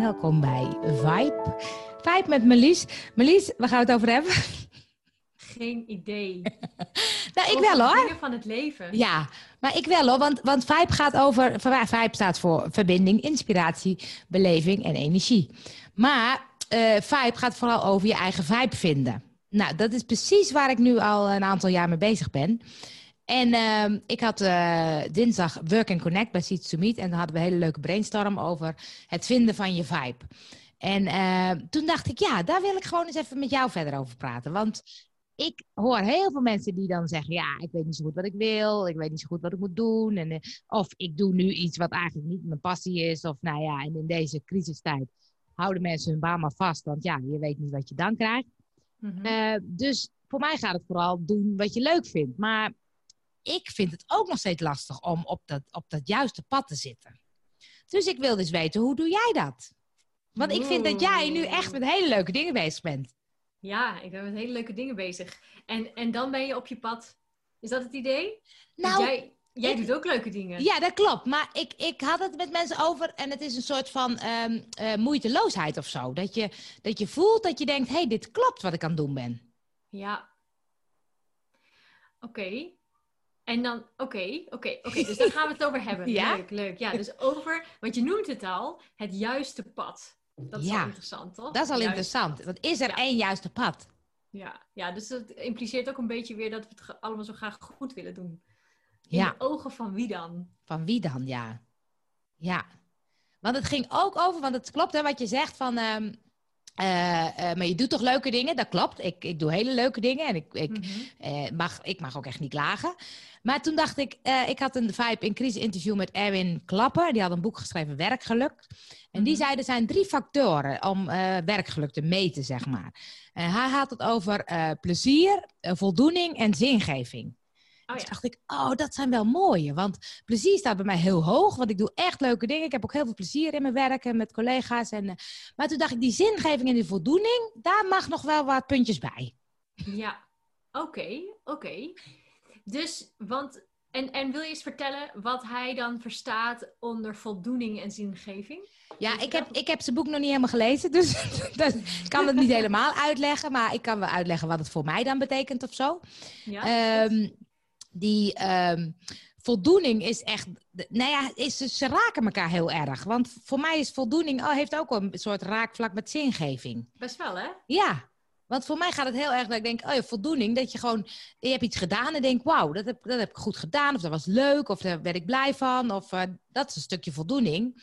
Welkom bij Vibe. Vibe met Melis. Melis, waar gaan we het over hebben? Geen idee. nou, ik Over wel hoor. Dingen van het leven. Ja, maar ik wel hoor, want, want Vibe gaat over. Vibe staat voor verbinding, inspiratie, beleving en energie. Maar eh Vibe gaat vooral over je eigen vibe vinden. Nou, dat is precies waar ik nu al een aantal jaar mee bezig ben. En ehm, ik had eh, dinsdag Work and Connect bij Seeds to Meet. En dan hadden we een hele leuke brainstorm over het vinden van je vibe. En eh, toen dacht ik, ja, daar wil ik gewoon eens even met jou verder over praten. Want ik hoor heel veel mensen die dan zeggen: Ja, ik weet niet zo goed wat ik wil, ik weet niet zo goed wat ik moet doen. En, eh, of ik doe nu iets wat eigenlijk niet mijn passie is. Of nou ja, en in deze crisistijd houden mensen hun baan maar vast, want ja, je weet niet wat je dan krijgt. Mhm. Eh, dus voor mij gaat het vooral doen wat je leuk vindt. Maar ik vind het ook nog steeds lastig om op dat, op dat juiste pad te zitten. Dus ik wil dus weten, hoe doe jij dat? Want ik vind dat jij nu echt met hele leuke dingen bezig bent. Ja, ik ben met hele leuke dingen bezig. En, en dan ben je op je pad. Is dat het idee? Nou, jij, jij ik- doet ook leuke dingen. Ja, dat klopt. Maar ik, ik had het met mensen over en het is een soort van eh, moeiteloosheid of zo. Dat je, dat je voelt dat je denkt, hé, hey, dit klopt wat ik aan het doen ben. Ja. Oké. En dan, oké, oké, oké. Dus daar gaan we het over hebben. Ja? Leuk, leuk. Ja, dus over, want je noemt het al, het juiste pad. Dat is Ja. wel interessant, toch? Dat is al Juiste interessant. pad. Want is er Ja. één juiste pad? Ja, ja, dus dat impliceert ook een beetje weer dat we het allemaal zo graag goed willen doen. In Ja. de ogen van wie dan? Van wie dan, ja. Ja. Want het ging ook over, want het klopt hè, wat je zegt van... ehm, eh, eh, maar je doet toch leuke dingen? Dat klopt. Ik, ik doe hele leuke dingen en ik, ik, Mhm. Eh, mag, ik mag ook echt niet klagen. Maar toen dacht ik, ik had een Vibe in crisis interview met Erwin Klapper. Die had een boek geschreven, Werkgeluk. En die Mhm. zei, er zijn drie factoren om werkgeluk te meten, zeg maar. En hij had het over plezier, voldoening en zingeving. Oh Dus ja. dacht ik, oh, dat zijn wel mooie. Want plezier staat bij mij heel hoog. Want ik doe echt leuke dingen. Ik heb ook heel veel plezier in mijn werk en met collega's. En, eh, maar toen dacht ik, die zingeving en die voldoening, daar mag nog wel wat puntjes bij. Ja, oké, oké. Dus, want, en, en wil je eens vertellen wat hij dan verstaat onder voldoening en zingeving? Ja, ik heb, ik heb zijn boek nog niet helemaal gelezen, dus ik kan het niet helemaal uitleggen. Maar ik kan wel uitleggen wat het voor mij dan betekent of zo. Ja, Ehm, die ehm, voldoening is echt, nou ja, is, ze raken elkaar heel erg. Want voor mij is voldoening, oh, heeft ook een soort raakvlak met zingeving. best wel hè? Ja, want voor mij gaat het heel erg dat ik denk, oh ja, voldoening. Dat je gewoon, je hebt iets gedaan en denk, wauw, dat heb, dat heb ik goed gedaan. Of dat was leuk, of daar werd ik blij van. Of eh, dat is een stukje voldoening.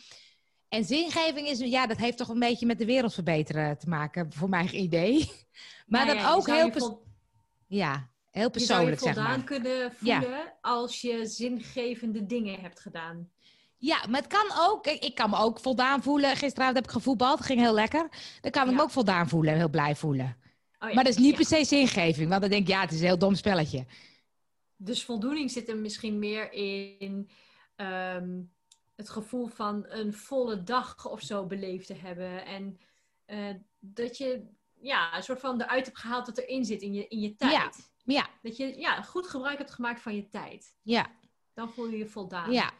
En zingeving is, ja, dat heeft toch een beetje met de wereld verbeteren te maken, voor mijn idee. Maar Nou ja, je ook heel, vol- ja, heel Je zou je persoonlijk, zeg voldaan maar. kunnen Ja. voelen als je zingevende dingen hebt gedaan. Ja, maar het kan ook. Ik, kan me ook voldaan voelen. Gisteravond heb ik gevoetbald, ging heel lekker. Dan kan ik Ja. me ook voldaan voelen en heel blij voelen. Oh ja, Maar dat is niet per se zingeving, want dan denk ik, ja, het is een heel dom spelletje. Dus voldoening zit er misschien meer in ehm, het gevoel van een volle dag of zo beleefd te hebben. En eh, dat je ja, een soort van eruit hebt gehaald wat erin zit in je, in je tijd. Ja. Ja, Dat je ja, goed gebruik hebt gemaakt van je tijd. ja, Dan voel je je voldaan. ja.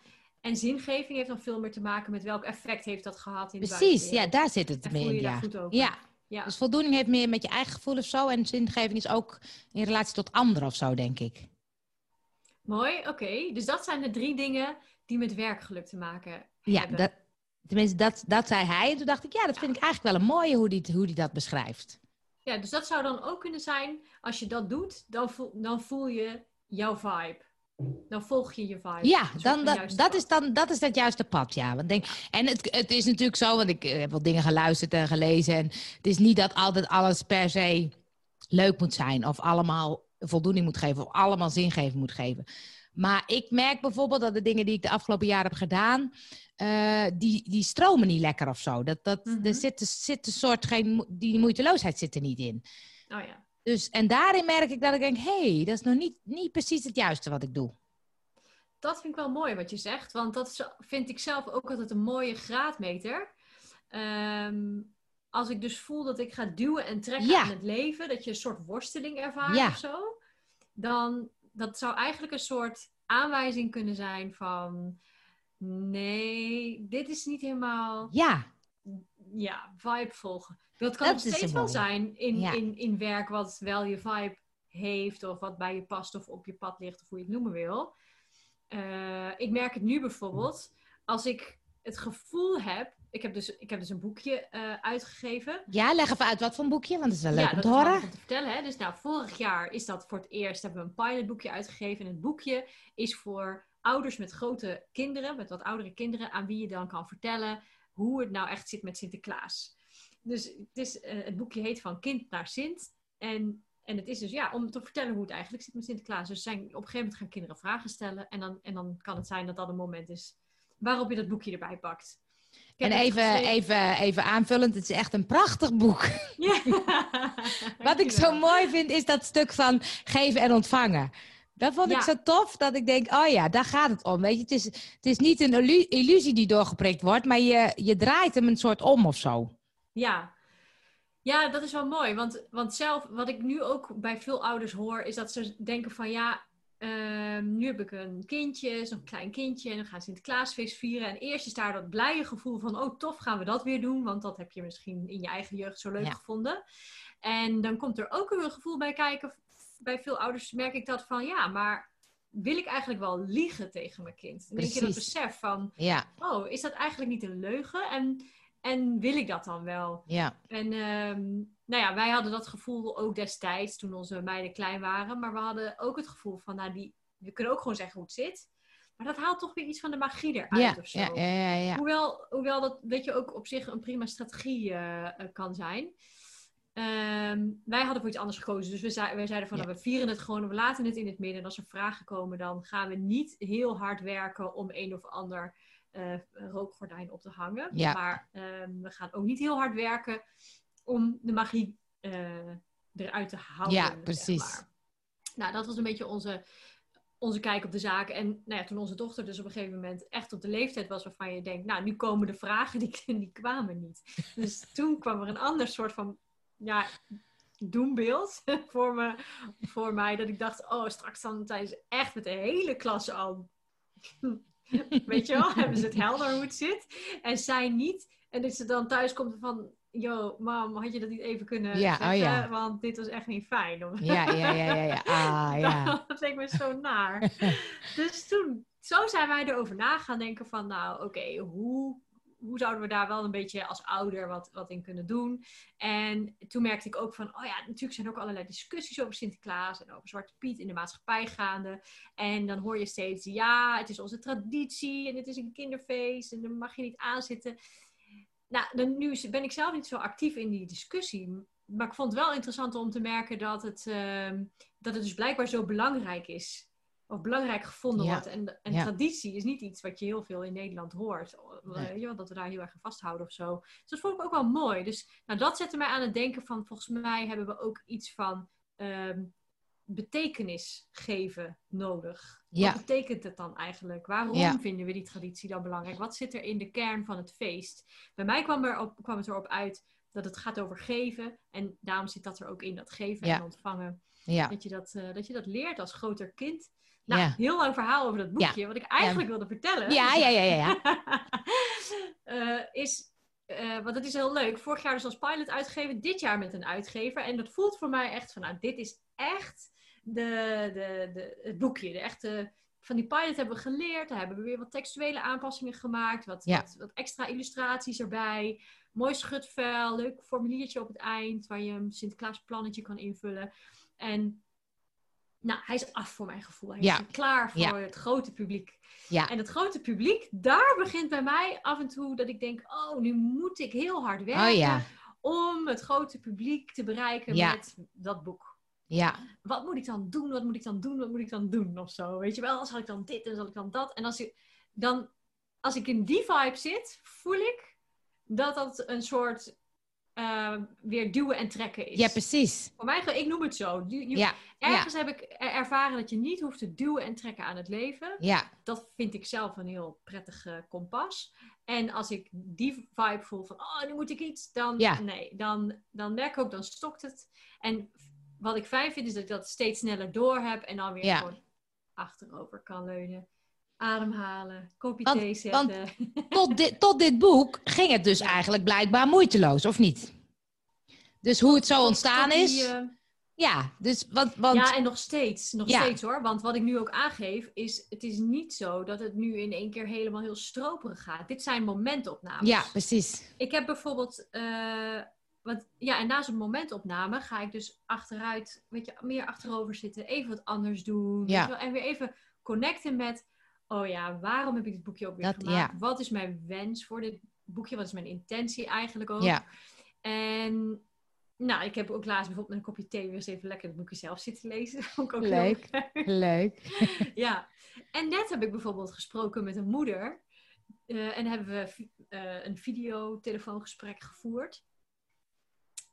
En zingeving heeft dan veel meer te maken met welk effect heeft dat gehad in de Precies, ja, buitenwereld. daar zit het En mee voel je in, daar ja. goed over. Ja, Ja. dus voldoening heeft meer met je eigen gevoel of zo. En zingeving is ook in relatie tot anderen of zo, denk ik. Mooi, oké. Dus dat zijn de drie dingen die met werkgeluk te maken Ja, hebben. dat, tenminste, dat, dat zei hij. En toen dacht ik, ja, dat vind ik eigenlijk wel een mooie hoe die, hoe die dat beschrijft. Ja, dus dat zou dan ook kunnen zijn, als je dat doet, dan voel, dan voel je jouw vibe. Dan volg je je vibe. Ja, dan, dat, dat, pad. is dan, dat is dat juiste pad, ja. Want denk, en het, het is natuurlijk zo, want ik eh, heb wel dingen geluisterd en gelezen. En het is niet dat altijd alles per se leuk moet zijn. Of allemaal voldoening moet geven. Of allemaal zingeving moet geven. Maar ik merk bijvoorbeeld dat de dingen die ik de afgelopen jaren heb gedaan... eh, die, die stromen niet lekker of zo. Dat, dat, Mhm. Er zit, zit een soort, geen, die moeiteloosheid zit er niet in. Oh ja. Dus, en daarin merk ik dat ik denk, hé, hey, dat is nog niet, niet precies het juiste wat ik doe. Dat vind ik wel mooi wat je zegt, want dat vind ik zelf ook altijd een mooie graadmeter. Ehm, als ik dus voel dat ik ga duwen en trekken Ja. aan het leven, dat je een soort worsteling ervaart Ja. of zo, dan dat zou eigenlijk een soort aanwijzing kunnen zijn van nee, dit is niet helemaal Ja, ja, vibe volgen. Dat kan nog steeds wel zijn in, in, in werk wat wel je vibe heeft, of wat bij je past, of op je pad ligt, of hoe je het noemen wil. Uh, ik merk het nu bijvoorbeeld, als ik het gevoel heb. Ik heb dus, ik heb dus een boekje uh, uitgegeven. Ja, leg even uit wat voor een boekje, want het is wel leuk ja, om te horen. Ja, om te vertellen. Hè. Dus nou, vorig jaar is dat voor het eerst, hebben we een pilotboekje uitgegeven. En het boekje is voor ouders met grote kinderen, met wat oudere kinderen, aan wie je dan kan vertellen hoe het nou echt zit met Sinterklaas. Dus het, is, uh, het boekje heet Van Kind naar Sint. En en het is dus ja, om te vertellen hoe het eigenlijk zit met Sinterklaas. Dus zijn, op een gegeven moment gaan kinderen vragen stellen. En dan, en dan kan het zijn dat dat een moment is waarop je dat boekje erbij pakt. En even, even, even aanvullend, het is echt een prachtig boek. Ja. Wat ik zo mooi vind, is dat stuk van geven en ontvangen. Dat vond ik zo tof, dat ik denk, oh ja, daar gaat het om. Weet je, het is, het is niet een illusie die doorgeprikt wordt, maar je, je draait hem een soort om of zo. Ja, ja, dat is wel mooi. Want, want zelf, wat ik nu ook bij veel ouders hoor, is dat ze denken van ja, ehm, nu heb ik een kindje, zo'n klein kindje, en dan gaan Sinterklaasfeest vieren. En eerst is daar dat blije gevoel van, oh tof, gaan we dat weer doen, want dat heb je misschien in je eigen jeugd zo leuk gevonden. En dan komt er ook een gevoel bij kijken, bij veel ouders merk ik dat van, ja, maar wil ik eigenlijk wel liegen tegen mijn kind? Dan denk je dat besef van, ja. oh, is dat eigenlijk niet een leugen? En en wil ik dat dan wel? Ja. En um, nou ja, wij hadden dat gevoel ook destijds toen onze meiden klein waren. Maar we hadden ook het gevoel van, nou, die, we kunnen ook gewoon zeggen hoe het zit. Maar dat haalt toch weer iets van de magie eruit ja, of zo. Ja, ja, ja, Hoewel, hoewel dat, weet je, ook op zich een prima strategie uh, kan zijn. Um, wij hadden voor iets anders gekozen. Dus we, zei, wij zeiden van, nou, we vieren het gewoon, we laten het in het midden. En als er vragen komen, dan gaan we niet heel hard werken om een of ander uh, rookgordijn op te hangen. Maar ehm, we gaan ook niet heel hard werken om de magie uh, eruit te houden. Ja, precies. Nou, dat was een beetje onze, onze kijk op de zaken. En nou ja, toen onze dochter dus op een gegeven moment echt op de leeftijd was waarvan je denkt, nou, nu komen de vragen, die, die kwamen niet. Dus toen kwam er een ander soort van, ja, doembeeld voor, me, voor mij. Dat ik dacht, oh, straks dan zijn ze echt met de hele klas al Weet je wel, hebben ze het helder hoe het zit. En zij niet. En dat ze dan thuis komt van... Yo, mam, had je dat niet even kunnen ja, zeggen? Oh ja. Want dit was echt niet fijn. Ja, ja, ja, ja. ja. Ah, ja. dat leek me zo naar. dus toen, zo zijn wij erover na gaan denken van... Nou, oké, hoe hoe zouden we daar wel een beetje als ouder wat, wat in kunnen doen? En toen merkte ik ook van, oh ja, natuurlijk zijn er ook allerlei discussies over Sinterklaas en over Zwarte Piet in de maatschappij gaande. En dan hoor je steeds, ja, het is onze traditie en het is een kinderfeest en dan mag je niet aanzitten. Nou, nu ben ik zelf niet zo actief in die discussie. Maar ik vond het wel interessant om te merken dat het, ehm, dat het dus blijkbaar zo belangrijk is of belangrijk gevonden wordt. En, en traditie is niet iets wat je heel veel in Nederland hoort. Nee. dat we daar heel erg aan vasthouden of zo. Dus dat vond ik ook wel mooi. Dus nou, dat zette mij aan het denken van... volgens mij hebben we ook iets van um, betekenis geven nodig. Wat betekent het dan eigenlijk? Waarom vinden we die traditie dan belangrijk? Wat zit er in de kern van het feest? Bij mij kwam, er op, kwam het erop uit dat het gaat over geven. En daarom zit dat er ook in, dat geven en ontvangen. Dat, je dat, uh, dat je dat leert als groter kind. Nou, ja. heel lang verhaal over dat boekje. Wat ik eigenlijk wilde vertellen. Ja, ja, ja, ja. ja. uh, is, uh, want dat is heel leuk. Vorig jaar dus als pilot uitgegeven. Dit jaar met een uitgever. En dat voelt voor mij echt van, nou, dit is echt de, de, de, het boekje. De echte, van die pilot hebben we geleerd. Daar hebben we weer wat textuele aanpassingen gemaakt. Wat, wat, wat, extra illustraties erbij. Mooi schutvel. Leuk formuliertje op het eind. Waar je een Sinterklaas plannetje kan invullen. En nou, hij is af voor mijn gevoel. Hij is klaar voor het grote publiek. Ja. En het grote publiek, daar begint bij mij af en toe dat ik denk: oh, nu moet ik heel hard werken oh, om het grote publiek te bereiken met dat boek. Ja. Wat moet ik dan doen? Wat moet ik dan doen? Wat moet ik dan doen? Of zo. Weet je wel, zal ik dan dit en zal ik dan dat? En als ik dan, als ik in die vibe zit, voel ik dat dat een soort uh, weer duwen en trekken is. Ja, precies. Voor mij, ik noem het zo. ja. Ergens heb ik ervaren dat je niet hoeft te duwen en trekken aan het leven. Ja. Dat vind ik zelf een heel prettig kompas. En als ik die vibe voel van, oh, nu moet ik iets, dan, ja. nee, dan, dan merk ik ook, dan stokt het. En wat ik fijn vind, is dat ik dat steeds sneller door heb en dan weer gewoon achterover kan leunen. Ademhalen, kopje Want- thee zetten. Tot dit, tot dit boek ging het dus eigenlijk blijkbaar moeiteloos, of niet? Dus hoe het zo ontstaan die, is. eh, Ja, dus want, want Ja, en nog steeds. Nog Ja. steeds hoor. Want wat ik nu ook aangeef, is het is niet zo dat het nu in één keer helemaal heel stroperig gaat. Dit zijn momentopnames. ja, precies. Ik heb bijvoorbeeld, eh, want, ja, en na zo'n momentopname ga ik dus achteruit, weet je, meer achterover zitten, even wat anders doen. Ja. wel, en weer even connecten met, oh ja, waarom heb ik dit boekje ook weer Dat- gemaakt? Wat is mijn wens voor dit boekje? Wat is mijn intentie eigenlijk ook? Ja, En nou, ik heb ook laatst bijvoorbeeld met een kopje thee weer eens even lekker het boekje zelf zitten lezen. Vond ik ook Leuk. leuk. Ja, en net heb ik bijvoorbeeld gesproken met een moeder. eh, en hebben we eh, een videotelefoongesprek gevoerd.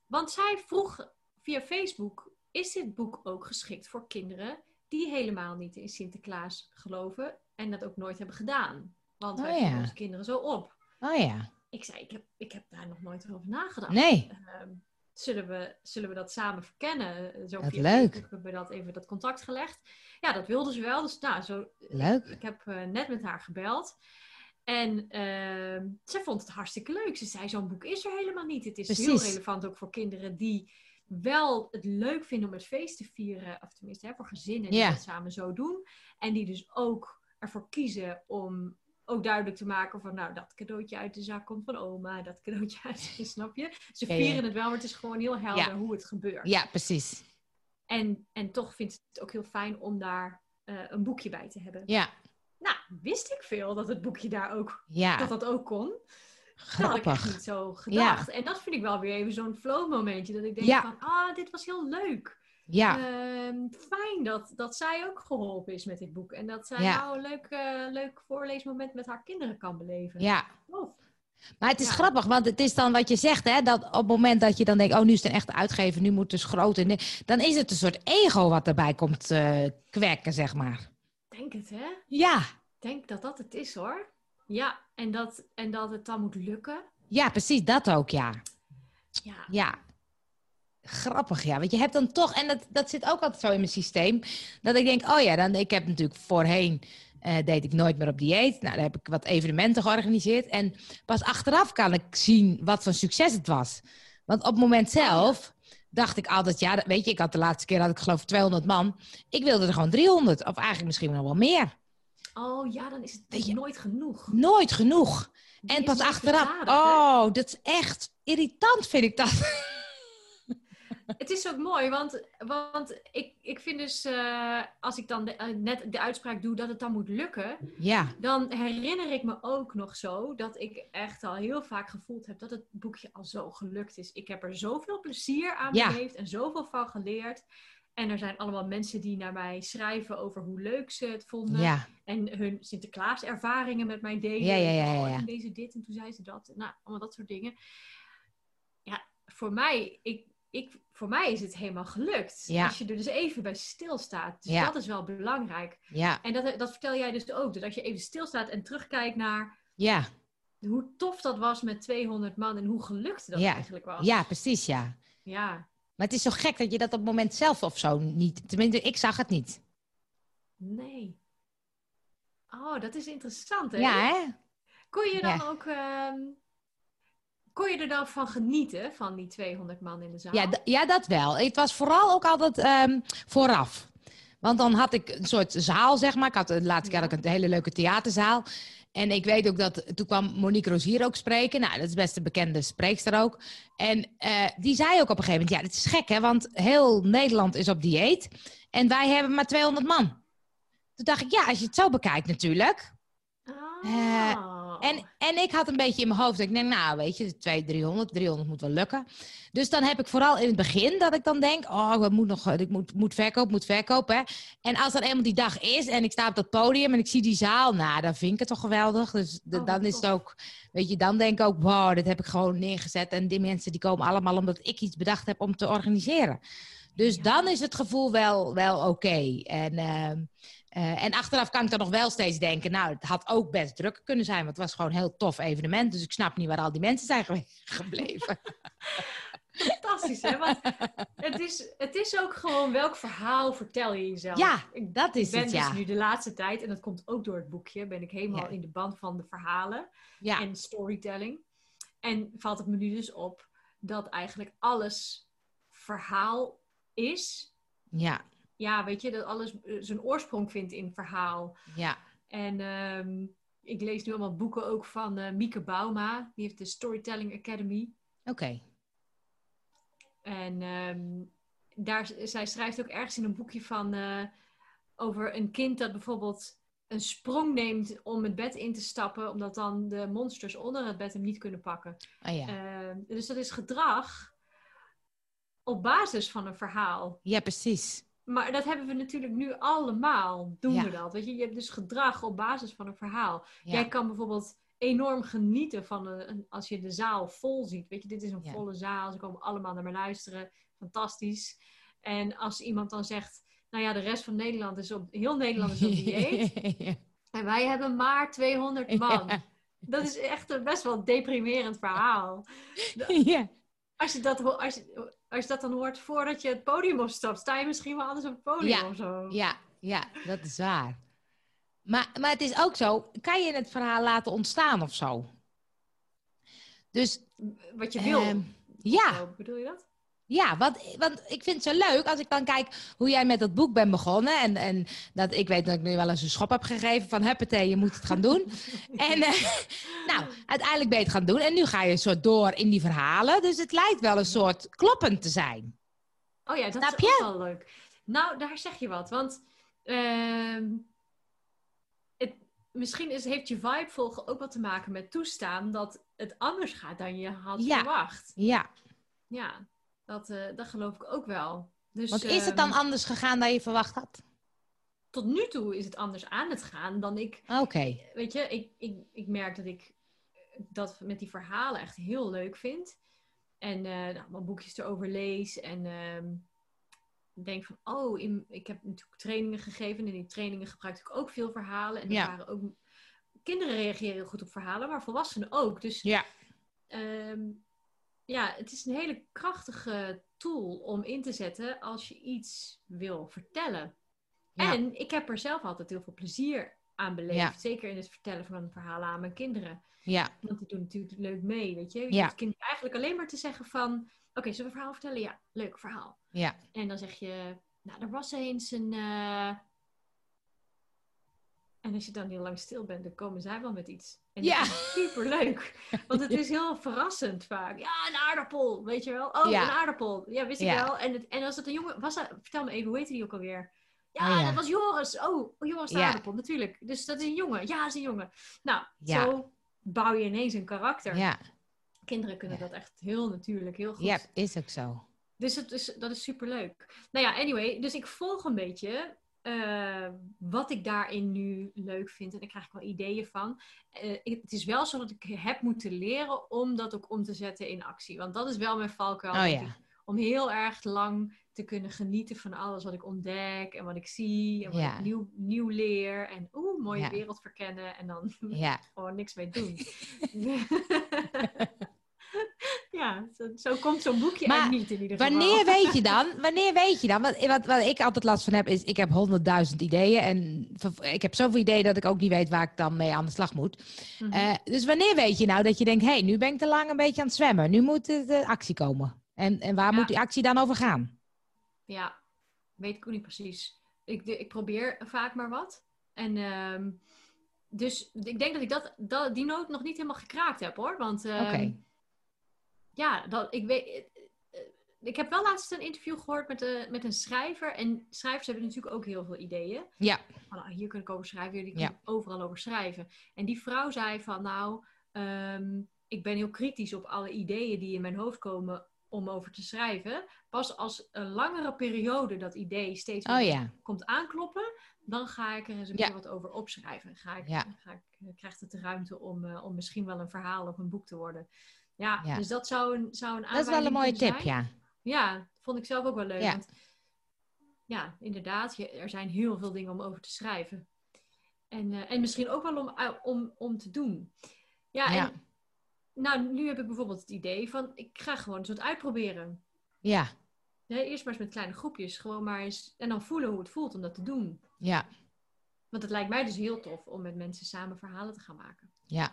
Want zij vroeg via Facebook: is dit boek ook geschikt voor kinderen die helemaal niet in Sinterklaas geloven en dat ook nooit hebben gedaan? Want wij Oh voeden ja. onze kinderen zo op. Oh ja. Ik zei: ik heb, ik heb daar nog nooit over nagedacht. Nee. Ehm, zullen, we, zullen we dat samen verkennen? Zo Wat via leuk. Facebook hebben we dat even dat contact gelegd. Ja, dat wilde ze wel. Dus nou, zo, Leuk. ik heb eh, net met haar gebeld. En ehm, ze vond het hartstikke leuk. Ze zei, zo'n boek is er helemaal niet. Het is heel relevant ook voor kinderen die wel het leuk vinden om het feest te vieren. Of tenminste, hè, voor gezinnen die dat samen zo doen. En die dus ook ervoor kiezen om ook duidelijk te maken van... Nou, dat cadeautje uit de zak komt van oma. Dat cadeautje uit, snap je? Ze Ja, ja. vieren het wel, maar het is gewoon heel helder Ja. hoe het gebeurt. Ja, precies. En, en toch vindt het ook heel fijn om daar eh, een boekje bij te hebben. Ja, Nou, wist ik veel dat het boekje daar ook, ja. dat dat ook kon. Dat had ik echt Grappig. niet zo gedacht. En dat vind ik wel weer even zo'n flow momentje. Dat ik denk Ja. van, ah, dit was heel leuk. Ja, Ehm, fijn dat, dat zij ook geholpen is met dit boek. En dat zij nou een leuk, eh, leuk voorleesmoment met haar kinderen kan beleven. ja. Tof. Maar het is Ja. grappig, want het is dan wat je zegt, hè, dat op het moment dat je dan denkt, oh, nu is het een echte uitgever, nu moet het dus groot. En dan is het een soort ego wat erbij komt eh kwekken, zeg maar. Denk het, hè? Ja, Denk dat dat het is, hoor. Ja, en dat, en dat het dan moet lukken. ja, precies, dat ook, ja. Ja, Ja. Grappig, ja. Want je hebt dan toch, en dat, dat zit ook altijd zo in mijn systeem, dat ik denk, oh ja, dan, ik heb natuurlijk voorheen, eh, deed ik nooit meer op dieet. Nou, dan heb ik wat evenementen georganiseerd. En pas achteraf kan ik zien wat voor succes het was. Want op het moment zelf dacht ik altijd, ja, weet je, ik had de laatste keer, had ik geloof 200 man. Ik wilde er gewoon 300, of eigenlijk misschien nog wel meer. Oh ja, dan is het Weet je- nooit genoeg. Nooit genoeg. Die En pas achteraf, oh, dat is echt irritant, vind ik dat. Het is ook mooi, want, want ik, ik vind dus, eh, als ik dan de- eh, net de uitspraak doe dat het dan moet lukken, Ja, dan herinner ik me ook nog zo dat ik echt al heel vaak gevoeld heb dat het boekje al zo gelukt is. Ik heb er zoveel plezier aan Ja. beleefd en zoveel van geleerd. En er zijn allemaal mensen die naar mij schrijven over hoe leuk ze het vonden. ja, En hun Sinterklaas-ervaringen met mij delen. Ja, ja, ja, ja, Oh, ja. en deze dit en toen zei ze dat. Nou, allemaal dat soort dingen. Ja, voor mij, ik, ik, voor mij is het helemaal gelukt. Ja. Als je er dus even bij stilstaat. Dus Ja. dat is wel belangrijk. ja, En dat, dat vertel jij dus ook. Dat je even stilstaat en terugkijkt naar ja. hoe tof dat was met 200 man. En hoe gelukt dat eigenlijk was. Ja, precies, ja. Ja. Maar het is zo gek dat je dat op het moment zelf of zo niet... Tenminste, ik zag het niet. Nee. Oh, dat is interessant hè? Ja, hè? Kon je dan ook... ehm, kon je er dan van genieten, van die 200 man in de zaal? Ja, ja, dat wel. Het was vooral ook altijd ehm, vooraf. Want dan had ik een soort zaal, zeg maar. Ik had de laatste keer een hele leuke theaterzaal. En ik weet ook dat... Toen kwam Monique Rozier ook spreken. Nou, dat is best een bekende spreekster ook. En eh, die zei ook op een gegeven moment... Ja, dit is gek, hè? Want heel Nederland is op dieet. En wij hebben maar 200 man. Toen dacht ik, ja, als je het zo bekijkt natuurlijk... Oh. En, en ik had een beetje in mijn hoofd, ik denk, nou weet je, 200, 300, 300 moet wel lukken. Dus dan heb ik vooral in het begin dat ik dan denk, oh, ik moet nog, ik moet, moet verkopen, moet verkopen. Hè. En als dan eenmaal die dag is en ik sta op dat podium en ik zie die zaal, nou, dan vind ik het toch geweldig. Dus de- Oh, dan is het ook, weet je, dan denk ik ook, wow, dit heb ik gewoon neergezet. En die mensen die komen allemaal omdat ik iets bedacht heb om te organiseren. Dus Ja. dan is het gevoel wel, wel oké. En, ehm, eh, en achteraf kan ik dan nog wel steeds denken, nou, het had ook best druk kunnen zijn, want het was gewoon een heel tof evenement. Dus ik snap niet waar al die mensen zijn gebleven. Fantastisch, hè? Want het is, het is ook gewoon welk verhaal vertel je jezelf. Ja, dat is ik ben het, dus ja. nu de laatste tijd, en dat komt ook door het boekje, ben ik helemaal Ja. in de band van de verhalen Ja, en storytelling. En valt het me nu dus op dat eigenlijk alles verhaal is. ja, Ja, weet je, dat alles eh, zijn oorsprong vindt in verhaal. ja. En ehm, ik lees nu allemaal boeken ook van eh, Mieke Bauma. Die heeft de Storytelling Academy. Oké. En ehm, daar, zij schrijft ook ergens in een boekje van eh, over een kind dat bijvoorbeeld een sprong neemt om het bed in te stappen, omdat dan de monsters onder het bed hem niet kunnen pakken. Oh ja. Ehm, dus dat is gedrag op basis van een verhaal. Ja, precies. Maar dat hebben we natuurlijk nu allemaal, doen Ja. we dat. Weet je? je hebt dus gedrag op basis van een verhaal. Ja. Jij kan bijvoorbeeld enorm genieten van een, als je de zaal vol ziet. Weet je, dit is een Ja. volle zaal, ze komen allemaal naar me luisteren. Fantastisch. En als iemand dan zegt, nou ja, de rest van Nederland is op, heel Nederland is op dieet. en wij hebben maar 200 man. Dat is echt een best wel deprimerend verhaal. ja. Als je, dat, als, je, als je dat dan hoort voordat je het podium opstapt, sta je misschien wel anders op het podium Ja. of zo. Ja, ja, dat is waar. Maar, maar het is ook zo, kan je het verhaal laten ontstaan of zo? Dus Wat je wil. ehm, ja, Zo, bedoel je dat? Ja want, want ik vind het zo leuk als ik dan kijk hoe jij met dat boek bent begonnen. En, en dat ik weet dat ik nu wel eens een schop heb gegeven van huppatee, je moet het gaan doen. en eh, nou, uiteindelijk ben je het gaan doen. En nu ga je een soort door in die verhalen. Dus het lijkt wel een soort kloppend te zijn. Oh ja, dat Snap is ook wel leuk. Nou, daar zeg je wat. Want ehm, het, misschien is, heeft je vibe volgen ook wat te maken met toestaan dat het anders gaat dan je had Ja. verwacht. Ja, Ja, dat, eh, dat geloof ik ook wel. Dus, want is het dan ehm, anders gegaan dan je verwacht had? tot nu toe is het anders aan het gaan dan ik Oké, weet je, ik, ik, ik merk dat ik dat met die verhalen echt heel leuk vind. En eh nou, mijn boekjes erover lees. En ehm, denk van, oh, in, ik heb natuurlijk trainingen gegeven. En in die trainingen gebruikte ik ook veel verhalen. En er Ja. waren ook... Kinderen reageren heel goed op verhalen, maar volwassenen ook. Dus ja. ehm, ja, het is een hele krachtige tool om in te zetten als je iets wil vertellen. Ja. En ik heb er zelf altijd heel veel plezier aan beleefd. Ja. Zeker in het vertellen van een verhaal aan mijn kinderen. Ja, Want die doen natuurlijk leuk mee, weet je. Je Ja. eigenlijk alleen maar te zeggen van... Oké, zullen we een verhaal vertellen? Ja, leuk verhaal. ja. En dan zeg je... Nou, er was eens een... eh, En als je dan heel lang stil bent, dan komen zij wel met iets. En Ja. dat is superleuk. Want het is heel verrassend vaak. Ja, een aardappel, weet je wel. Oh, Ja. een aardappel. Ja, wist ik Ja. wel. En, het, en als het een jongen was, dat- vertel me even, hoe heette die ook alweer? Ja, Oh, ja. dat was Joris. Oh, Joris de aardappel, natuurlijk. Dus dat is een jongen. Ja, dat is een jongen. Nou, zo bouw je ineens een karakter. Ja, Kinderen kunnen dat echt heel natuurlijk, heel goed. ja, is ook zo. Dus het is, dat is superleuk. Nou ja, anyway, dus ik volg een beetje eh, wat ik daarin nu leuk vind. En daar krijg ik wel ideeën van. Eh, het is wel zo dat ik heb moeten leren om dat ook om te zetten in actie. Want dat is wel mijn valkuil. Oh ja. Om heel erg lang te kunnen genieten van alles wat ik ontdek en wat ik zie en wat Ja. ik nieuw, nieuw leer. En oeh, mooie Ja. wereld verkennen en dan gewoon niks mee doen. ja, zo, zo komt zo'n boekje Maar er niet in ieder geval. Wanneer weet je dan? Wanneer weet je dan? Wat, wat, wat ik altijd last van heb, is ik heb honderdduizend ideeën. En ik heb zoveel ideeën dat ik ook niet weet waar ik dan mee aan de slag moet. Mhm. Eh, dus wanneer weet je nou dat je denkt, hé, hey, nu ben ik te lang een beetje aan het zwemmen. Nu moet de, de actie komen. En, en waar Ja. moet die actie dan over gaan? Ja, weet ik ook niet precies. Ik, ik probeer vaak maar wat. En ehm, dus ik denk dat ik dat, dat, die noot nog niet helemaal gekraakt heb hoor. Want ehm, Oké. Ja, dat, ik weet. eh, eh, Ik heb wel laatst een interview gehoord met, eh, met een schrijver. En schrijvers hebben natuurlijk ook heel veel ideeën. Ja, Van, ah, hier kan ik over schrijven, hier kan Ja. overal over schrijven. En die vrouw zei van, nou, ehm, ik ben heel kritisch op alle ideeën die in mijn hoofd komen om over te schrijven. Pas als een langere periode dat idee steeds oh ja. komt aankloppen, dan ga ik er eens een Ja. keer wat over opschrijven. Ga ik, Ja. ga ik, krijgt het de ruimte om, om misschien wel een verhaal of een boek te worden. Ja, Ja. dus dat zou een, zou een Dat is wel een mooie tip, ja. Ja, vond ik zelf ook wel leuk. Ja. Want ja, inderdaad, je, er zijn heel veel dingen om over te schrijven. En, eh, en misschien ook wel om, uh, om, om te doen. Ja, Ja. en nou, nu heb ik bijvoorbeeld het idee van, ik ga gewoon eens wat uitproberen. Ja, Ja, eerst maar eens met kleine groepjes, gewoon maar eens, en dan voelen hoe het voelt om dat te doen. ja, Want het lijkt mij dus heel tof om met mensen samen verhalen te gaan maken. ja.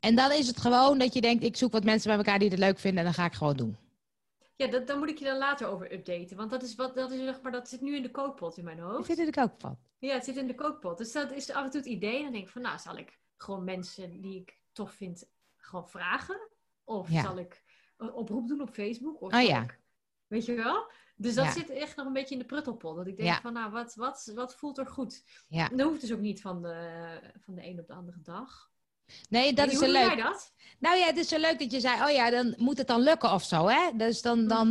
En dan is het gewoon dat je denkt, ik zoek wat mensen bij elkaar die het leuk vinden en dan ga ik gewoon doen. Ja, dat, daar moet ik je dan later over updaten. Want dat is wat, dat is zeg maar, dat zit nu in de kookpot in mijn hoofd. het ook van. Ja, het zit in de kookpot. Dus dat is af en toe het idee. En dan denk ik van, nou, zal ik gewoon mensen die ik tof vind, gewoon vragen? Of Ja. zal ik een oproep doen op Facebook? Of Oh ja. ik- weet je wel? Dus dat Ja. zit echt nog een beetje in de pruttelpot. Dat ik denk Ja. van, nou, wat, wat, wat voelt er goed? Ja. En dat hoeft dus ook niet van de, van de een op de andere dag. Nee, dat is hoe leuk. jij dat? Nou ja, het is zo leuk dat je zei, oh ja, dan moet het dan lukken of zo, hè? Dus dan, dan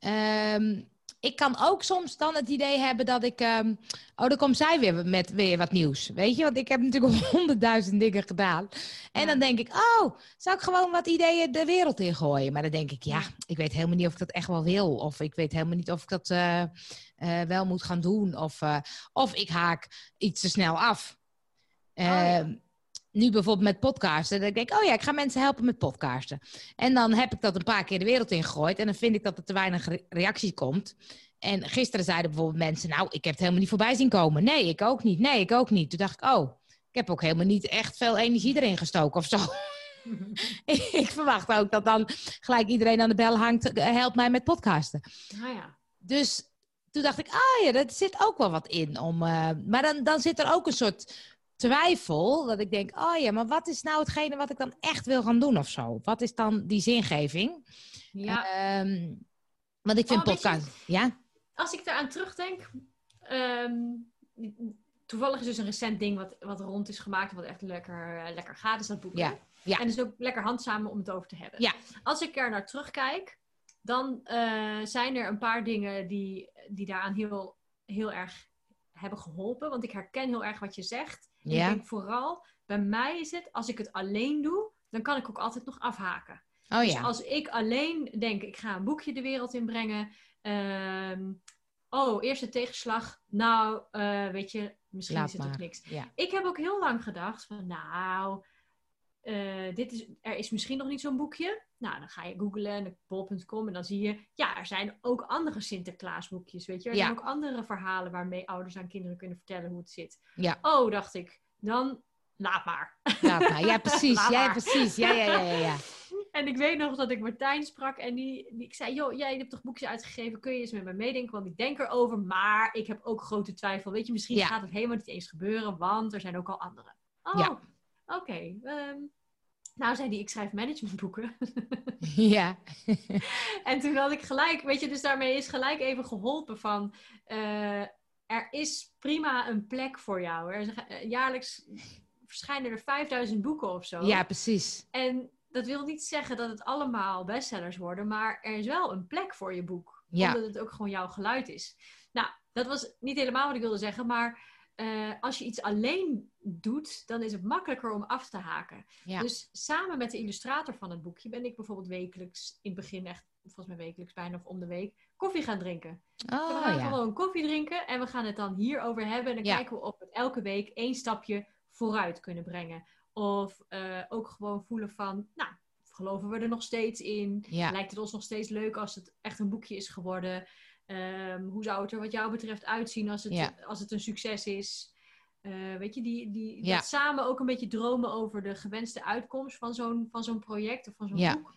Mhm. ehm, ik kan ook soms dan het idee hebben dat ik, ehm, oh, dan komt zij weer met weer wat nieuws, weet je? Want ik heb natuurlijk honderdduizend dingen gedaan. En Ja. dan denk ik, oh, zou ik gewoon wat ideeën de wereld in gooien? Maar dan denk ik, ja, ik weet helemaal niet of ik dat echt wel wil. Of ik weet helemaal niet of ik dat eh, eh, wel moet gaan doen. Of, eh, of ik haak iets te snel af. ja. Nu bijvoorbeeld met podcasten. Dat ik denk, oh ja, ik ga mensen helpen met podcasten. En dan heb ik dat een paar keer de wereld ingegooid. En dan vind ik dat er te weinig re- reactie komt. En gisteren zeiden bijvoorbeeld mensen, nou, ik heb het helemaal niet voorbij zien komen. Nee, ik ook niet. Nee, ik ook niet. Toen dacht ik, oh, ik heb ook helemaal niet echt veel energie erin gestoken of zo. ik verwacht ook dat dan gelijk iedereen aan de bel hangt. eh, Help mij met podcasten. Nou ja. Dus toen dacht ik, ah ja, dat zit ook wel wat in. Om, eh, maar dan, dan zit er ook een soort twijfel. Dat ik denk, oh ja, maar wat is nou hetgene wat ik dan echt wil gaan doen of zo? Wat is dan die zingeving? ja. Ehm, want ik vind Oh, je- podcast... Ja? Als ik daaraan terugdenk. ehm, toevallig is dus een recent ding wat, wat rond is gemaakt. Wat echt lekker, eh, lekker gaat, is dat boek. Ja, ja. En dus ook lekker handzamen om het over te hebben. Ja. Als ik er naar terugkijk, dan eh, zijn er een paar dingen die, die daaraan heel, heel erg hebben geholpen. Want ik herken heel erg wat je zegt. Ja. Ik denk vooral, bij mij is het, als ik het alleen doe, dan kan ik ook altijd nog afhaken. Oh Dus ja. als ik alleen denk, ik ga een boekje de wereld inbrengen. ehm, oh, eerste tegenslag. Nou, eh, weet je, misschien Laat is het ook niks. Ja. Ik heb ook heel lang gedacht van, nou, eh, dit is, er is misschien nog niet zo'n boekje. Nou, dan ga je googlen en bol.com en dan zie je, ja, er zijn ook andere Sinterklaasboekjes, weet je. Er Ja. zijn ook andere verhalen waarmee ouders aan kinderen kunnen vertellen hoe het zit. Ja. Oh, dacht ik, dan laat maar. Laat maar. Ja, precies. Laat Ja, maar. precies. Ja, ja, ja, ja. ja. En ik weet nog dat ik Martijn sprak en die, die- ik zei, joh, jij hebt toch boekjes uitgegeven, kun je eens met mij meedenken? Want ik denk erover, maar ik heb ook grote twijfel. Weet je, misschien gaat het helemaal niet eens gebeuren, want er zijn ook al anderen. Oh, Oké. ehm, nou zei die, ik schrijf managementboeken. ja. en toen had ik gelijk, weet je, dus daarmee is gelijk even geholpen van, eh, er is prima een plek voor jou. Er is, eh, jaarlijks verschijnen er 5000 boeken of zo. ja, precies. En dat wil niet zeggen dat het allemaal bestsellers worden, maar er is wel een plek voor je boek. Ja. Omdat het ook gewoon jouw geluid is. Nou, dat was niet helemaal wat ik wilde zeggen, maar eh, als je iets alleen doet, dan is het makkelijker om af te haken. Ja. Dus samen met de illustrator van het boekje ben ik bijvoorbeeld wekelijks, in het begin echt, volgens mij wekelijks bijna of om de week, koffie gaan drinken. we Oh gaan ja. gewoon koffie drinken en we gaan het dan hierover hebben. En dan Ja. kijken we of we het elke week één stapje vooruit kunnen brengen. Of eh, ook gewoon voelen van, nou, geloven we er nog steeds in? Ja. Lijkt het ons nog steeds leuk als het echt een boekje is geworden? Ehm, hoe zou het er wat jou betreft uitzien als het, als het een succes is? Eh, weet je, die, die, Ja. dat samen ook een beetje dromen over de gewenste uitkomst van zo'n, van zo'n project of van zo'n Ja. boek.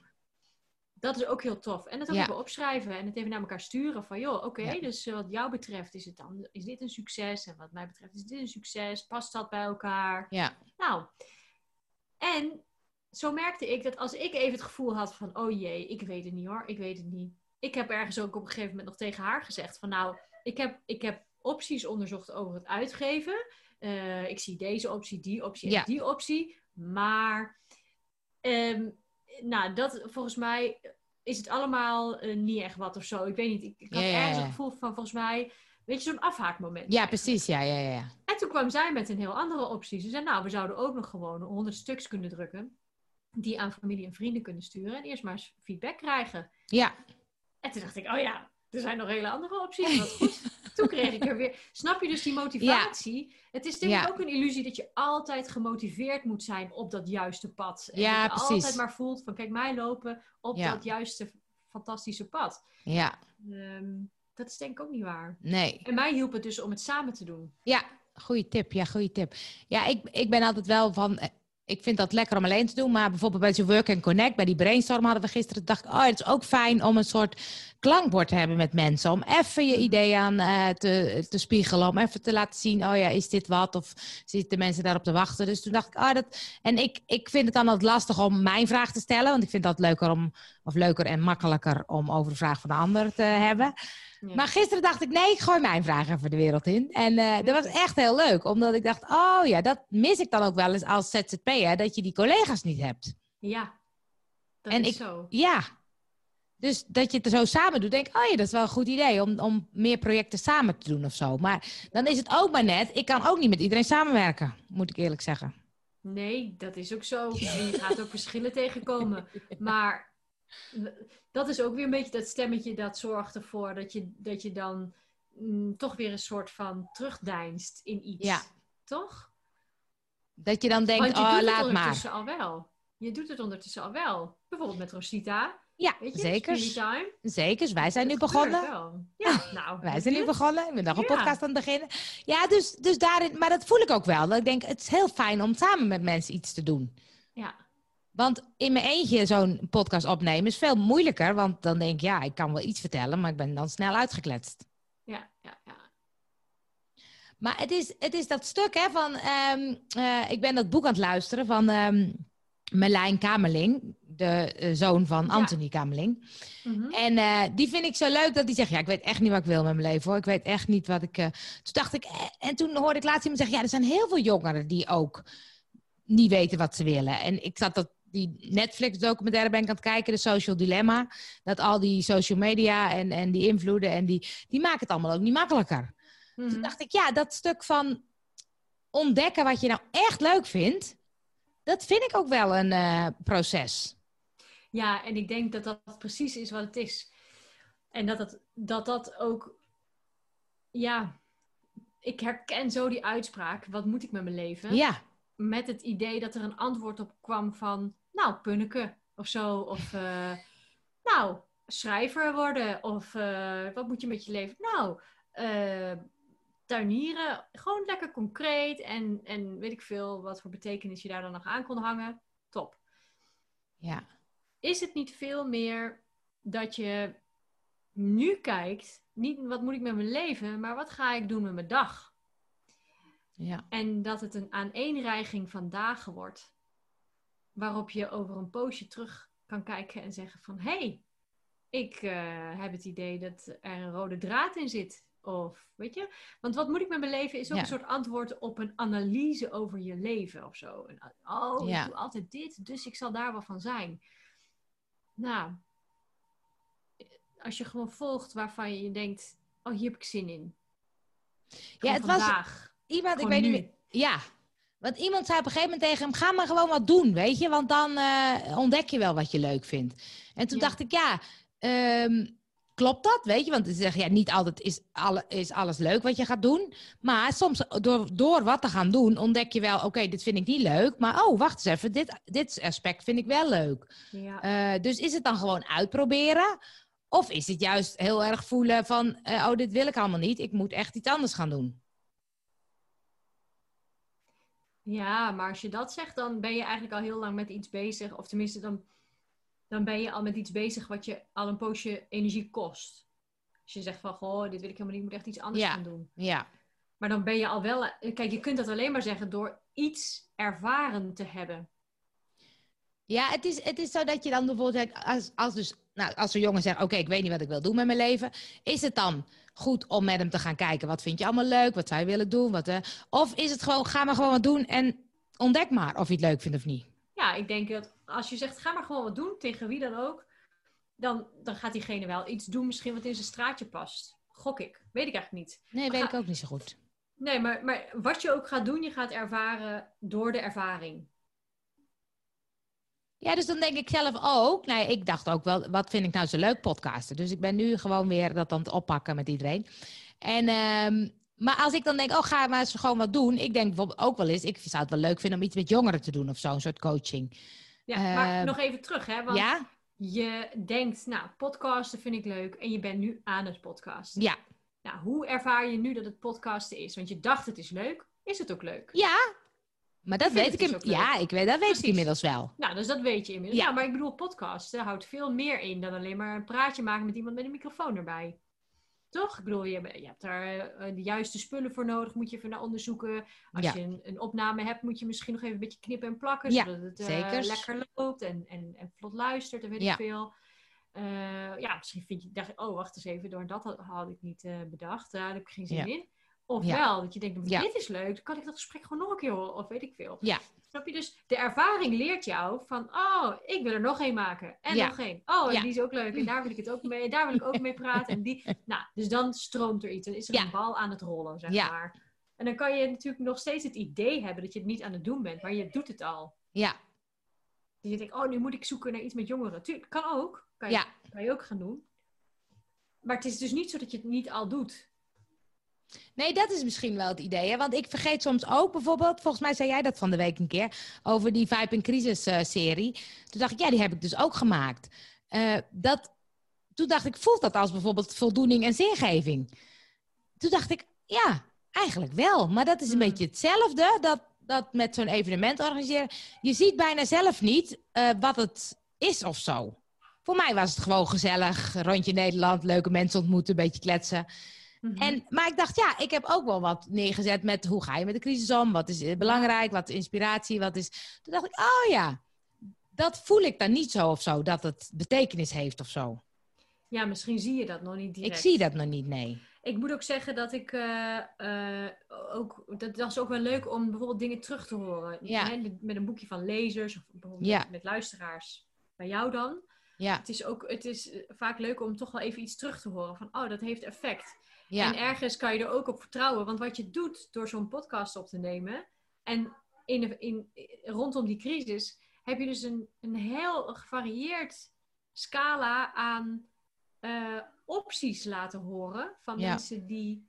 Dat is ook heel tof. En het ook Ja. even opschrijven en het even naar elkaar sturen van, joh, oké, dus eh, wat jou betreft is het dan, is dit een succes? En wat mij betreft is dit een succes? Past dat bij elkaar? Ja. Nou, en zo merkte ik dat als ik even het gevoel had van, oh jee, ik weet het niet hoor, ik weet het niet. Ik heb ergens ook op een gegeven moment nog tegen haar gezegd van, nou, ik heb, ik heb opties onderzocht over het uitgeven. Eh, ik zie deze optie, die optie en die optie. Maar, ehm, nou, dat volgens mij is het allemaal eh, niet echt wat of zo. Ik weet niet, ik, ik had ergens het gevoel van, volgens mij, weet je, zo'n afhaakmoment. Ja, precies. Ja, ja, ja, ja. En toen kwam zij met een heel andere optie. Ze zei, nou, we zouden ook nog gewoon 100 stuks kunnen drukken. Die aan familie en vrienden kunnen sturen. En eerst maar eens feedback krijgen. Ja, En toen dacht ik, oh ja, er zijn nog hele andere opties. Wat goed. Toen kreeg ik er weer. Snap je dus die motivatie? Het is denk ik ook een illusie dat je altijd gemotiveerd moet zijn op dat juiste pad. En ja, dat je precies. altijd maar voelt van kijk mij lopen op Ja. dat juiste fantastische pad. Ja, Ehm, dat is denk ik ook niet waar. nee. En mij hielp het dus om het samen te doen. Ja, goede tip. Ja, goede tip. Ja, ik, ik ben altijd wel van. Ik vind dat lekker om alleen te doen. Maar bijvoorbeeld bij zo'n Work and Connect, bij die brainstorm hadden we gisteren. dacht ik, oh, het is ook fijn om een soort klankbord te hebben met mensen. Om even je idee aan eh, te, te spiegelen. Om even te laten zien, oh ja, is dit wat? Of zitten mensen daarop te wachten? Dus toen dacht ik, oh, dat. En ik, ik vind het dan altijd lastig om mijn vraag te stellen. Want ik vind dat leuker om. Of leuker en makkelijker om over de vraag van de ander te hebben. Ja. Maar gisteren dacht ik, nee, ik gooi mijn vraag even de wereld in. En eh, dat was echt heel leuk, omdat ik dacht, oh ja, dat mis ik dan ook wel eens als ZZP'er, dat je die collega's niet hebt. Ja, dat En is ik- zo. Ja. Dus dat je het er zo samen doet, denk ik, oh ja, dat is wel een goed idee om, om meer projecten samen te doen of zo. Maar dan is het ook maar net, ik kan ook niet met iedereen samenwerken, moet ik eerlijk zeggen. Nee, dat is ook zo. En je gaat ook verschillen tegenkomen. Maar dat is ook weer een beetje dat stemmetje dat zorgt ervoor dat je, dat je dan mm, toch weer een soort van terugdeinst in iets. Ja. Toch? Dat je dan denkt, je oh, doet het laat maar. ondertussen al wel. Je doet het ondertussen al wel. Bijvoorbeeld met Rosita. Ja, zeker. Zeker, wij zijn nu begonnen. Ja, nou. Wij zijn nu begonnen. Ik ben nog een Ja. podcast aan het beginnen. Ja, dus, dus daarin, maar dat voel ik ook wel. Dat ik denk, het is heel fijn om samen met mensen iets te doen. Ja. Want in mijn eentje zo'n podcast opnemen is veel moeilijker. Want dan denk ik, ja, ik kan wel iets vertellen, maar ik ben dan snel uitgekletst. Ja, ja, ja. Maar het is, het is dat stuk hè, van, ehm, eh, ik ben dat boek aan het luisteren van ehm Merlijn Kamerling, de eh, zoon van Ja. Anthony Kamerling. Mhm. En eh, die vind ik zo leuk dat hij zegt: Ja, ik weet echt niet wat ik wil met mijn leven hoor. Ik weet echt niet wat ik. eh." Toen dacht ik, en toen hoorde ik laatst iemand zeggen: Ja, er zijn heel veel jongeren die ook niet weten wat ze willen. En ik zat dat. Die Netflix-documentaire ben ik aan het kijken, de Social Dilemma. Dat al die social media en, en die invloeden, en die, die maken het allemaal ook niet makkelijker. Toen Mhm. dacht ik, ja, dat stuk van ontdekken wat je nou echt leuk vindt, dat vind ik ook wel een eh, proces. Ja, en ik denk dat dat precies is wat het is. En dat dat, dat, dat ook, ja, ik herken zo die uitspraak, wat moet ik met mijn leven? Ja, Met het idee dat er een antwoord op kwam van, nou, punneke of zo. Of, eh, nou, schrijver worden. Of, eh, wat moet je met je leven? Nou, eh, tuinieren. Gewoon lekker concreet. En, en weet ik veel wat voor betekenis je daar dan nog aan kon hangen. Top ja, is het niet veel meer dat je nu kijkt, niet wat moet ik met mijn leven, maar wat ga ik doen met mijn dag? ja, En dat het een aaneenreiging van dagen wordt, waarop je over een poosje terug kan kijken en zeggen van, hé, hey, ik eh, heb het idee dat er een rode draad in zit. Of, weet je, want wat moet ik met mijn leven is ook Ja. een soort antwoord op een analyse over je leven of zo. En, oh, Ja. ik doe altijd dit, dus ik zal daar wel van zijn. Nou, als je gewoon volgt waarvan je denkt, oh, hier heb ik zin in. Gewoon het was-. Iemand, ik weet nu. niet. Ja, want iemand zei op een gegeven moment tegen hem: ga maar gewoon wat doen, weet je, want dan eh, ontdek je wel wat je leuk vindt. En toen Ja. dacht ik: ja, ehm, klopt dat, weet je? Want ze zeggen ja, niet altijd is, alle, is alles leuk wat je gaat doen, maar soms door, door wat te gaan doen ontdek je wel: oké, dit vind ik niet leuk, maar oh, wacht eens even, dit, dit aspect vind ik wel leuk. Ja. Eh, dus is het dan gewoon uitproberen? Of is het juist heel erg voelen van, eh, oh, dit wil ik allemaal niet, ik moet echt iets anders gaan doen? Ja, maar als je dat zegt, dan ben je eigenlijk al heel lang met iets bezig. Of tenminste, dan, dan ben je al met iets bezig wat je al een poosje energie kost. Als je zegt van, goh, dit wil ik helemaal niet, ik moet echt iets anders Ja. gaan doen. Ja, Maar dan ben je al wel... Kijk, je kunt dat alleen maar zeggen door iets ervaren te hebben. Ja, het is, het is zo dat je dan bijvoorbeeld, als, als, dus, nou, als een jongen zegt, oké, ik weet niet wat ik wil doen met mijn leven, is het dan goed om met hem te gaan kijken, wat vind je allemaal leuk, wat zou je willen doen, wat, eh, of is het gewoon, ga maar gewoon wat doen en ontdek maar of je het leuk vindt of niet. Ja, ik denk dat als je zegt, ga maar gewoon wat doen, tegen wie dan ook, dan, dan gaat diegene wel iets doen misschien wat in zijn straatje past. Gok ik. Weet ik eigenlijk niet. Nee, weet Ga- ik ook niet zo goed. Nee, maar, maar wat je ook gaat doen, je gaat ervaren door de ervaring. Ja, dus dan denk ik zelf ook. Nou, ja, ik dacht ook wel, wat vind ik nou zo leuk podcasten? Dus ik ben nu gewoon weer dat aan het oppakken met iedereen. En, ehm, maar als ik dan denk, oh, ga maar eens gewoon wat doen. Ik denk bijvoorbeeld ook wel eens, ik zou het wel leuk vinden om iets met jongeren te doen of zo, een soort coaching. Ja, maar Ehm, nog even terug, hè? Want Ja? je denkt, nou, podcasten vind ik leuk en je bent nu aan het podcasten. Ja. Nou, hoe ervaar je nu dat het podcasten is? Want je dacht het is leuk, is het ook leuk? Ja. Maar dat Ik weet ik, dus ja, ik weet, dat weet ik Precies. inmiddels wel. Nou, dus dat weet je inmiddels. Ja. Ja, maar ik bedoel, podcasten houdt veel meer in dan alleen maar een praatje maken met iemand met een microfoon erbij. Toch? Ik bedoel, je, hebt- je hebt daar eh, de juiste spullen voor nodig, moet je even naar onderzoeken. Als Ja. je een, een opname hebt, moet je misschien nog even een beetje knippen en plakken, Ja, zodat het eh, lekker loopt en, en, en vlot luistert en weet ik veel. Eh, ja, misschien vind je, dacht je, oh, wacht eens even, door dat had, had ik niet bedacht, daar heb ik geen zin in. Ofwel, dat je denkt, Ja. dit is leuk, dan kan ik dat gesprek gewoon nog een keer horen, of weet ik veel. Ja. Snap je? Dus de ervaring leert jou van, oh, ik wil er nog één maken. En Ja. nog één. Oh, en Ja. die is ook leuk. En daar wil ik het ook mee. En daar wil ik ook mee praten. En die, nou, dus dan stroomt er iets. Dan is er Ja. een bal aan het rollen, zeg Ja. maar. En dan kan je natuurlijk nog steeds het idee hebben dat je het niet aan het doen bent, maar je doet het al. Ja. Dus je denkt, oh, nu moet ik zoeken naar iets met jongeren. Tuurlijk, kan ook. Kan je, Ja. kan je ook gaan doen. Maar het is dus niet zo dat je het niet al doet. Nee, dat is misschien wel het idee. Hè? Want ik vergeet soms ook bijvoorbeeld, volgens mij zei jij dat van de week een keer, over die Vibe in Crisis eh, serie. Toen dacht ik, ja, die heb ik dus ook gemaakt. Eh, dat, toen dacht ik, voelt dat als bijvoorbeeld voldoening en zingeving? Toen dacht ik, ja, eigenlijk wel. Maar dat is een Hmm. beetje hetzelfde, dat, dat met zo'n evenement organiseren. Je ziet bijna zelf niet eh, wat het is of zo. Voor mij was het gewoon gezellig, rondje Nederland, leuke mensen ontmoeten, een beetje kletsen. Mhm. En, maar ik dacht, ja, ik heb ook wel wat neergezet met hoe ga je met de crisis om? Wat is eh, belangrijk? Wat is inspiratie? Wat is... Toen dacht ik, oh ja, dat voel ik dan niet zo of zo, dat het betekenis heeft of zo. Ja, misschien zie je dat nog niet direct. Ik zie dat nog niet, nee. Ik moet ook zeggen dat ik eh, eh, ook, dat, dat is ook wel leuk om bijvoorbeeld dingen terug te horen. Ja. Hè, met- een boekje van lezers of bijvoorbeeld Ja. met, luisteraars. Bij jou dan. Ja, Het is ook het is vaak leuk om toch wel even iets terug te horen. Van, oh, dat heeft effect. En ja, ergens kan je er ook op vertrouwen. Want wat je doet door zo'n podcast op te nemen. En in, in, rondom die crisis heb je dus een, een heel gevarieerd scala aan eh, opties laten horen. Van Ja. mensen die,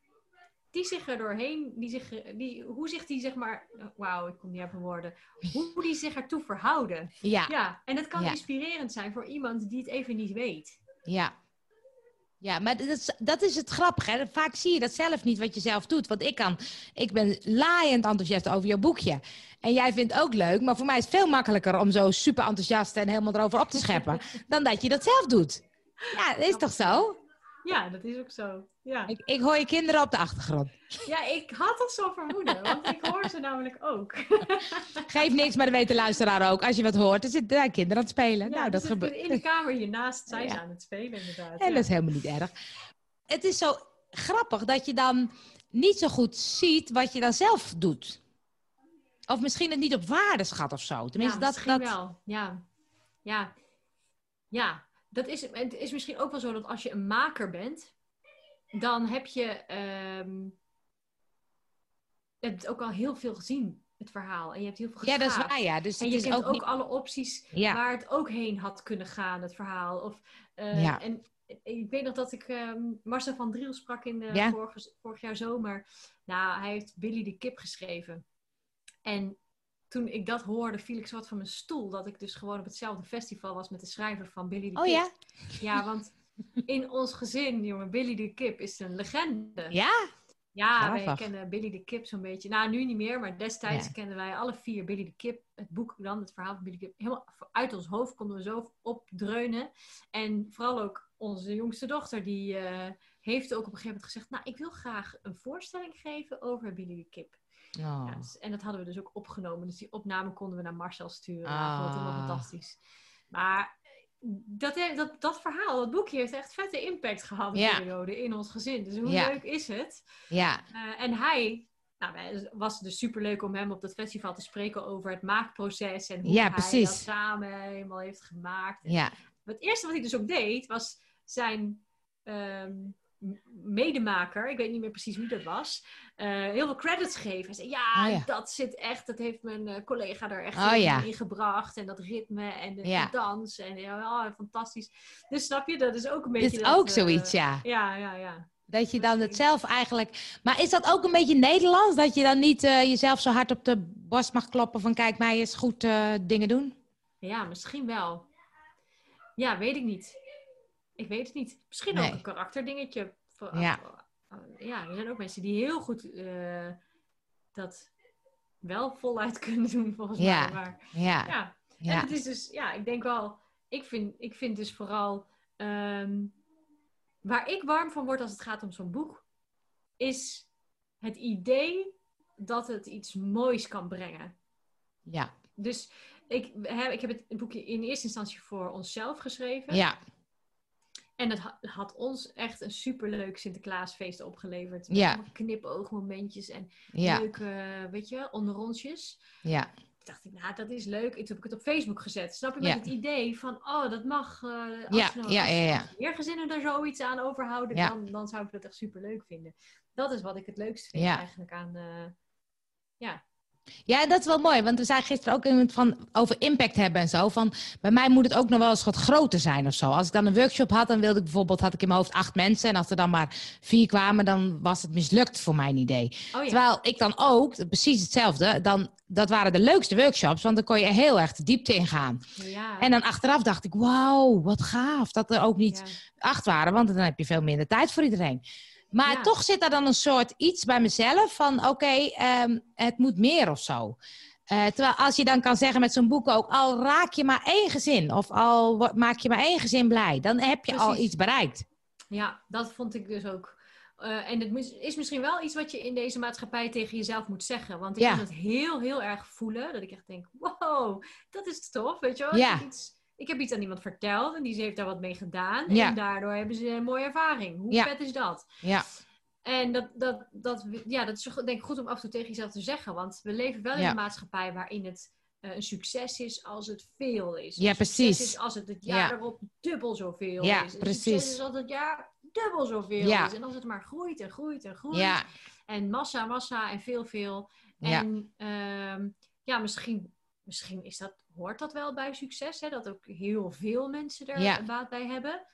die zich er doorheen, die zich, die, hoe zich die zeg maar, wauw, ik kom niet mijn woorden. Hoe die zich ertoe verhouden. ja, Ja, en dat kan Ja. inspirerend zijn voor iemand die het even niet weet. ja. Ja, maar dat is, dat is het grappige. Hè? Vaak zie je dat zelf niet wat je zelf doet. Want ik, kan, ik ben laaiend enthousiast over jouw boekje. En jij vindt het ook leuk. Maar voor mij is het veel makkelijker om zo super enthousiast en helemaal erover op te scheppen. dan dat je dat zelf doet. Ja, dat is toch zo? Ja, dat is ook zo. Ja. Ik, ik hoor je kinderen op de achtergrond. Ja, ik had al zo'n vermoeden, want ik hoor ze namelijk ook. Geef niks, maar dat weet de luisteraar ook. Als je wat hoort, er zitten daar kinderen aan het spelen. Ja, nou, dat gebeurt. In de kamer hiernaast zijn ze aan het spelen, inderdaad. En ja. dat is helemaal niet erg. Het is zo grappig dat je dan niet zo goed ziet wat je dan zelf doet. Of misschien het niet op waarde schat of zo. Tenminste, ja, dat, dat, wel. Ja. Ja. Ja. Dat is, het is misschien ook wel zo dat als je een maker bent, dan heb je ehm, je hebt ook al heel veel gezien, het verhaal. En je hebt heel veel Ja, dat is waar, ja. Dus En het je is kent ook, ook, niet... alle opties Ja. waar het ook heen had kunnen gaan, het verhaal. Of, eh, Ja. En ik weet nog dat ik Marcel van Driel sprak in Ja. vorige, vorig jaar zomer. Nou, hij heeft Billy de Kip geschreven. En toen ik dat hoorde, viel ik zo wat van mijn stoel. Dat ik dus gewoon op hetzelfde festival was met de schrijver van Billy de Oh Kip. ja? Ja, want in ons gezin, jongen, Billy de Kip is een legende. Ja? Ja, wij kennen Billy de Kip zo'n beetje. Nou, nu niet meer, maar destijds Ja. kenden wij alle vier Billy de Kip. Het boek dan, het verhaal van Billy de Kip. Helemaal uit ons hoofd konden we zo opdreunen. En vooral ook onze jongste dochter, die eh, heeft ook op een gegeven moment gezegd... Nou, ik wil graag een voorstelling geven over Billy de Kip. Oh. Ja, dus- en dat hadden we dus ook opgenomen. Dus die opname konden we naar Marcel sturen. Ja, ik vond helemaal Ah. fantastisch. Maar dat, dat, dat verhaal, dat boekje heeft echt vette impact gehad in Ja. de periode in ons gezin. Dus hoe leuk is het? Ja, Eh, en hij, nou, het was dus superleuk om hem op dat festival te spreken over het maakproces en hoe hij precies. dat samen helemaal heeft gemaakt. En ja, Het eerste wat hij dus ook deed, was zijn ehm, medemaker, ik weet niet meer precies wie dat was, uh, heel veel credits geven. En zei, ja, Oh, ja. dat zit echt, dat heeft mijn eh, collega daar echt Oh, in, ja. in gebracht. En dat ritme en de, Ja. de dans. En ja, oh, fantastisch. Dus snap je, dat is ook een Dit beetje... is dat, ook eh, zoiets, ja. Ja, ja, ja. Dat je dan het zelf eigenlijk. Maar is dat ook een beetje Nederlands? Dat je dan niet eh, jezelf zo hard op de borst mag kloppen van kijk mij eens goed eh, dingen doen? Ja, misschien wel. Ja, weet ik niet. Ik weet het niet. Misschien Nee. ook een karakterdingetje. Ja. ja, er zijn ook mensen die heel goed eh, dat wel voluit kunnen doen, volgens Ja. mij. Maar Ja, ja, en ja, het is dus, ja, ik denk wel, ik vind, ik vind dus vooral, ehm, waar ik warm van word als het gaat om zo'n boek, is het idee dat het iets moois kan brengen. ja, Dus ik heb, ik heb het boekje in eerste instantie voor onszelf geschreven. ja, En het ha- had ons echt een superleuk Sinterklaasfeest opgeleverd. Met Ja. knipoogmomentjes en ja, leuke, weet je, onderrondjes. ja, Toen dacht ik, nou, dat is leuk. En toen heb ik het op Facebook gezet. Snap je? Met Ja. het idee van, oh, dat mag. eh als, Ja, nou- ja, ja, meer gezinnen daar zoiets aan overhouden, dan, dan zou ik dat echt superleuk vinden. Dat is wat ik het leukst vind eigenlijk aan... eh, ja. Ja, dat is wel mooi, want we zijn gisteren ook iemand van over impact hebben en zo. Van bij mij moet het ook nog wel eens wat groter zijn of zo. Als ik dan een workshop had, dan wilde ik bijvoorbeeld, had ik in mijn hoofd acht mensen. En als er dan maar vier kwamen, dan was het mislukt voor mijn idee. Oh ja. Terwijl ik dan ook, precies hetzelfde, dan, dat waren de leukste workshops, want dan kon je heel erg de diepte ingaan. ja. En dan achteraf dacht ik, wauw, wat gaaf dat er ook niet ja. acht waren, want dan heb je veel minder tijd voor iedereen. Maar Ja. toch zit er dan een soort iets bij mezelf van, oké, ehm, het moet meer of zo. Eh, terwijl als je dan kan zeggen met zo'n boek ook, al raak je maar één gezin of al maak je maar één gezin blij, dan heb je al iets bereikt. Ja, dat vond ik dus ook. Eh, en het is misschien wel iets wat je in deze maatschappij tegen jezelf moet zeggen. Want ik Ja. kan het heel, heel erg voelen. Dat ik echt denk, wow, dat is tof, weet je wel. Ja. Iets, ik heb iets aan iemand verteld en die heeft daar wat mee gedaan. Ja. En daardoor hebben ze een mooie ervaring. Hoe Ja. vet is dat? Ja, En dat, dat, dat, ja, dat is denk ik goed om af en toe tegen jezelf te zeggen. Want we leven wel in Ja. een maatschappij waarin het eh, een succes is als het veel is. Ja, Een precies. is als het het jaar Ja. erop dubbel zoveel Ja, is. Een precies. succes is als het jaar dubbel zoveel Ja. is. En als het maar groeit en groeit en groeit. ja, En massa, massa en veel, veel. Ja. En ehm, ja, misschien, misschien is dat, hoort dat wel bij succes. Hè? Dat ook heel veel mensen er Ja. baat bij hebben.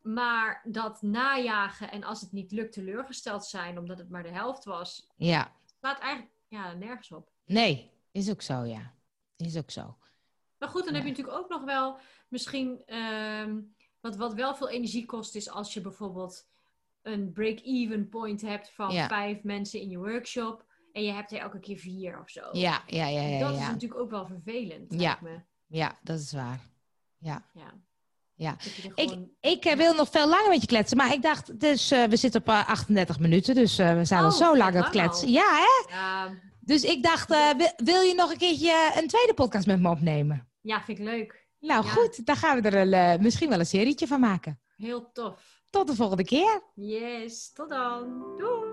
Maar dat najagen en als het niet lukt teleurgesteld zijn omdat het maar de helft was, ja. slaat eigenlijk ja, nergens op. Nee, is ook zo, ja. Is ook zo. Maar goed, dan heb je natuurlijk ook nog wel misschien ehm, wat, wat wel veel energie kost, is als je bijvoorbeeld een break-even point hebt van Ja. vijf mensen in je workshop en je hebt er elke keer vier of zo. Ja, ja, ja, ja. dat is natuurlijk ook wel vervelend. Ja. me. Ja, dat is waar. Ja. Ja. Ik- Ik eh, wil nog veel langer met je kletsen, maar ik dacht, dus eh, we zitten op eh, 38 minuten, dus eh, we zijn al Oh, zo vet lang aan het kletsen. al. Ja, hè? ja, Dus ik dacht, eh, wil, je nog een keertje een tweede podcast met me opnemen? ja, vind ik leuk. Nou Ja. goed, dan gaan we er een, eh, misschien wel een serietje van maken. Heel tof. Tot de volgende keer. Yes, tot dan. Doei!